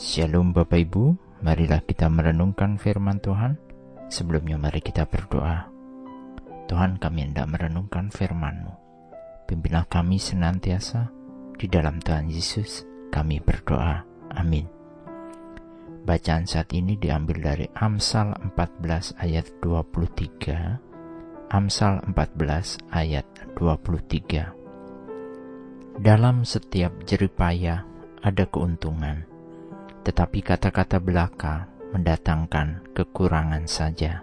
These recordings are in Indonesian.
Shalom Bapak Ibu, marilah kita merenungkan firman Tuhan. Sebelumnya mari kita berdoa. Tuhan kami hendak merenungkan firman-Mu. Pimpinlah kami senantiasa di dalam Tuhan Yesus. Kami berdoa. Amin. Bacaan saat ini diambil dari Amsal 14 ayat 23. Amsal 14 ayat 23. Dalam setiap jeripaya ada keuntungan tetapi kata-kata belaka mendatangkan kekurangan saja.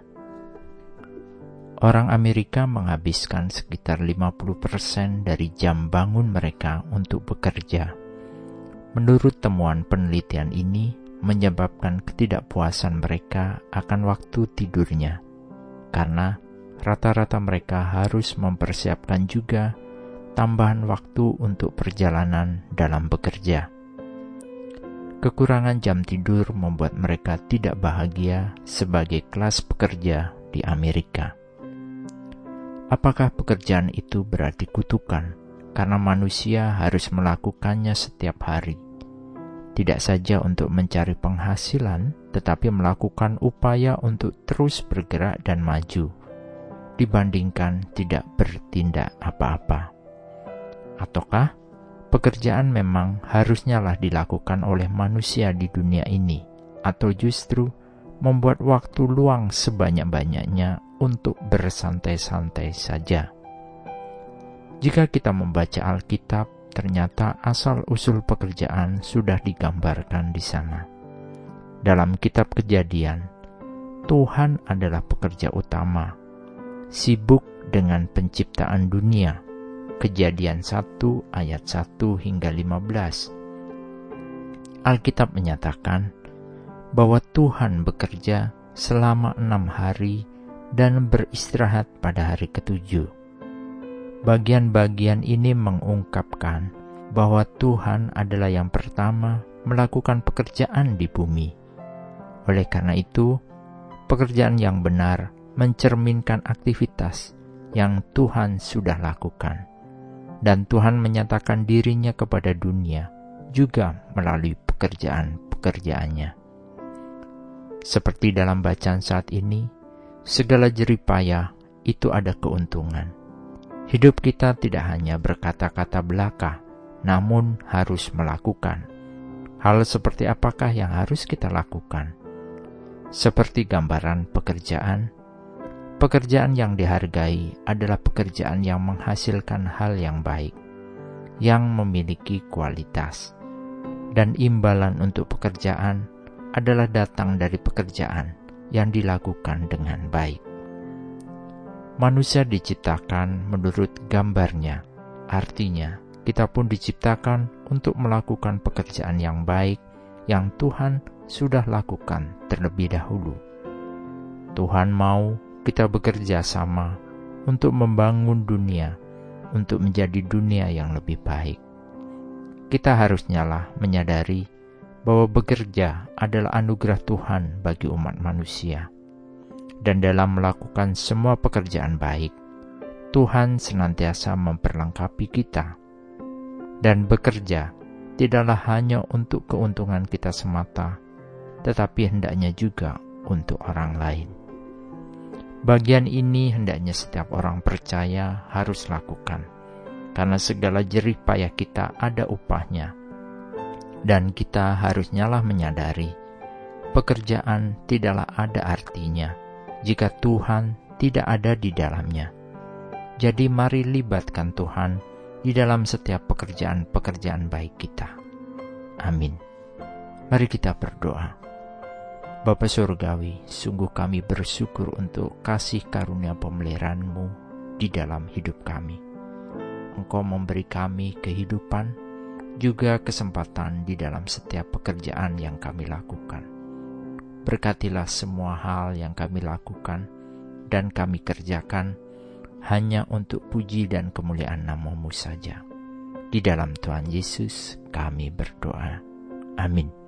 Orang Amerika menghabiskan sekitar 50% dari jam bangun mereka untuk bekerja. Menurut temuan penelitian ini, menyebabkan ketidakpuasan mereka akan waktu tidurnya, karena rata-rata mereka harus mempersiapkan juga tambahan waktu untuk perjalanan dalam bekerja. Kekurangan jam tidur membuat mereka tidak bahagia sebagai kelas pekerja di Amerika. Apakah pekerjaan itu berarti kutukan karena manusia harus melakukannya setiap hari? Tidak saja untuk mencari penghasilan, tetapi melakukan upaya untuk terus bergerak dan maju, dibandingkan tidak bertindak apa-apa. Ataukah pekerjaan memang harusnya lah dilakukan oleh manusia di dunia ini, atau justru membuat waktu luang sebanyak-banyaknya untuk bersantai-santai saja. Jika kita membaca Alkitab, ternyata asal-usul pekerjaan sudah digambarkan di sana. Dalam kitab Kejadian, Tuhan adalah pekerja utama, sibuk dengan penciptaan dunia Kejadian 1 ayat 1 hingga 15. Alkitab menyatakan bahwa Tuhan bekerja selama enam hari dan beristirahat pada hari ketujuh. Bagian-bagian ini mengungkapkan bahwa Tuhan adalah yang pertama melakukan pekerjaan di bumi. Oleh karena itu, pekerjaan yang benar mencerminkan aktivitas yang Tuhan sudah lakukan dan Tuhan menyatakan dirinya kepada dunia juga melalui pekerjaan-pekerjaannya. Seperti dalam bacaan saat ini, segala jeripaya itu ada keuntungan. Hidup kita tidak hanya berkata-kata belaka, namun harus melakukan. Hal seperti apakah yang harus kita lakukan? Seperti gambaran pekerjaan, Pekerjaan yang dihargai adalah pekerjaan yang menghasilkan hal yang baik, yang memiliki kualitas, dan imbalan untuk pekerjaan adalah datang dari pekerjaan yang dilakukan dengan baik. Manusia diciptakan menurut gambarnya, artinya kita pun diciptakan untuk melakukan pekerjaan yang baik yang Tuhan sudah lakukan terlebih dahulu. Tuhan mau kita bekerja sama untuk membangun dunia, untuk menjadi dunia yang lebih baik. Kita harusnya lah menyadari bahwa bekerja adalah anugerah Tuhan bagi umat manusia. Dan dalam melakukan semua pekerjaan baik, Tuhan senantiasa memperlengkapi kita. Dan bekerja tidaklah hanya untuk keuntungan kita semata, tetapi hendaknya juga untuk orang lain. Bagian ini hendaknya setiap orang percaya harus lakukan, karena segala jerih payah kita ada upahnya. Dan kita harusnya lah menyadari, pekerjaan tidaklah ada artinya jika Tuhan tidak ada di dalamnya. Jadi mari libatkan Tuhan di dalam setiap pekerjaan-pekerjaan baik kita. Amin. Mari kita berdoa. Bapa Surgawi, sungguh kami bersyukur untuk kasih karunia pemeliharaanmu di dalam hidup kami. Engkau memberi kami kehidupan, juga kesempatan di dalam setiap pekerjaan yang kami lakukan. Berkatilah semua hal yang kami lakukan dan kami kerjakan hanya untuk puji dan kemuliaan namamu saja. Di dalam Tuhan Yesus kami berdoa. Amin.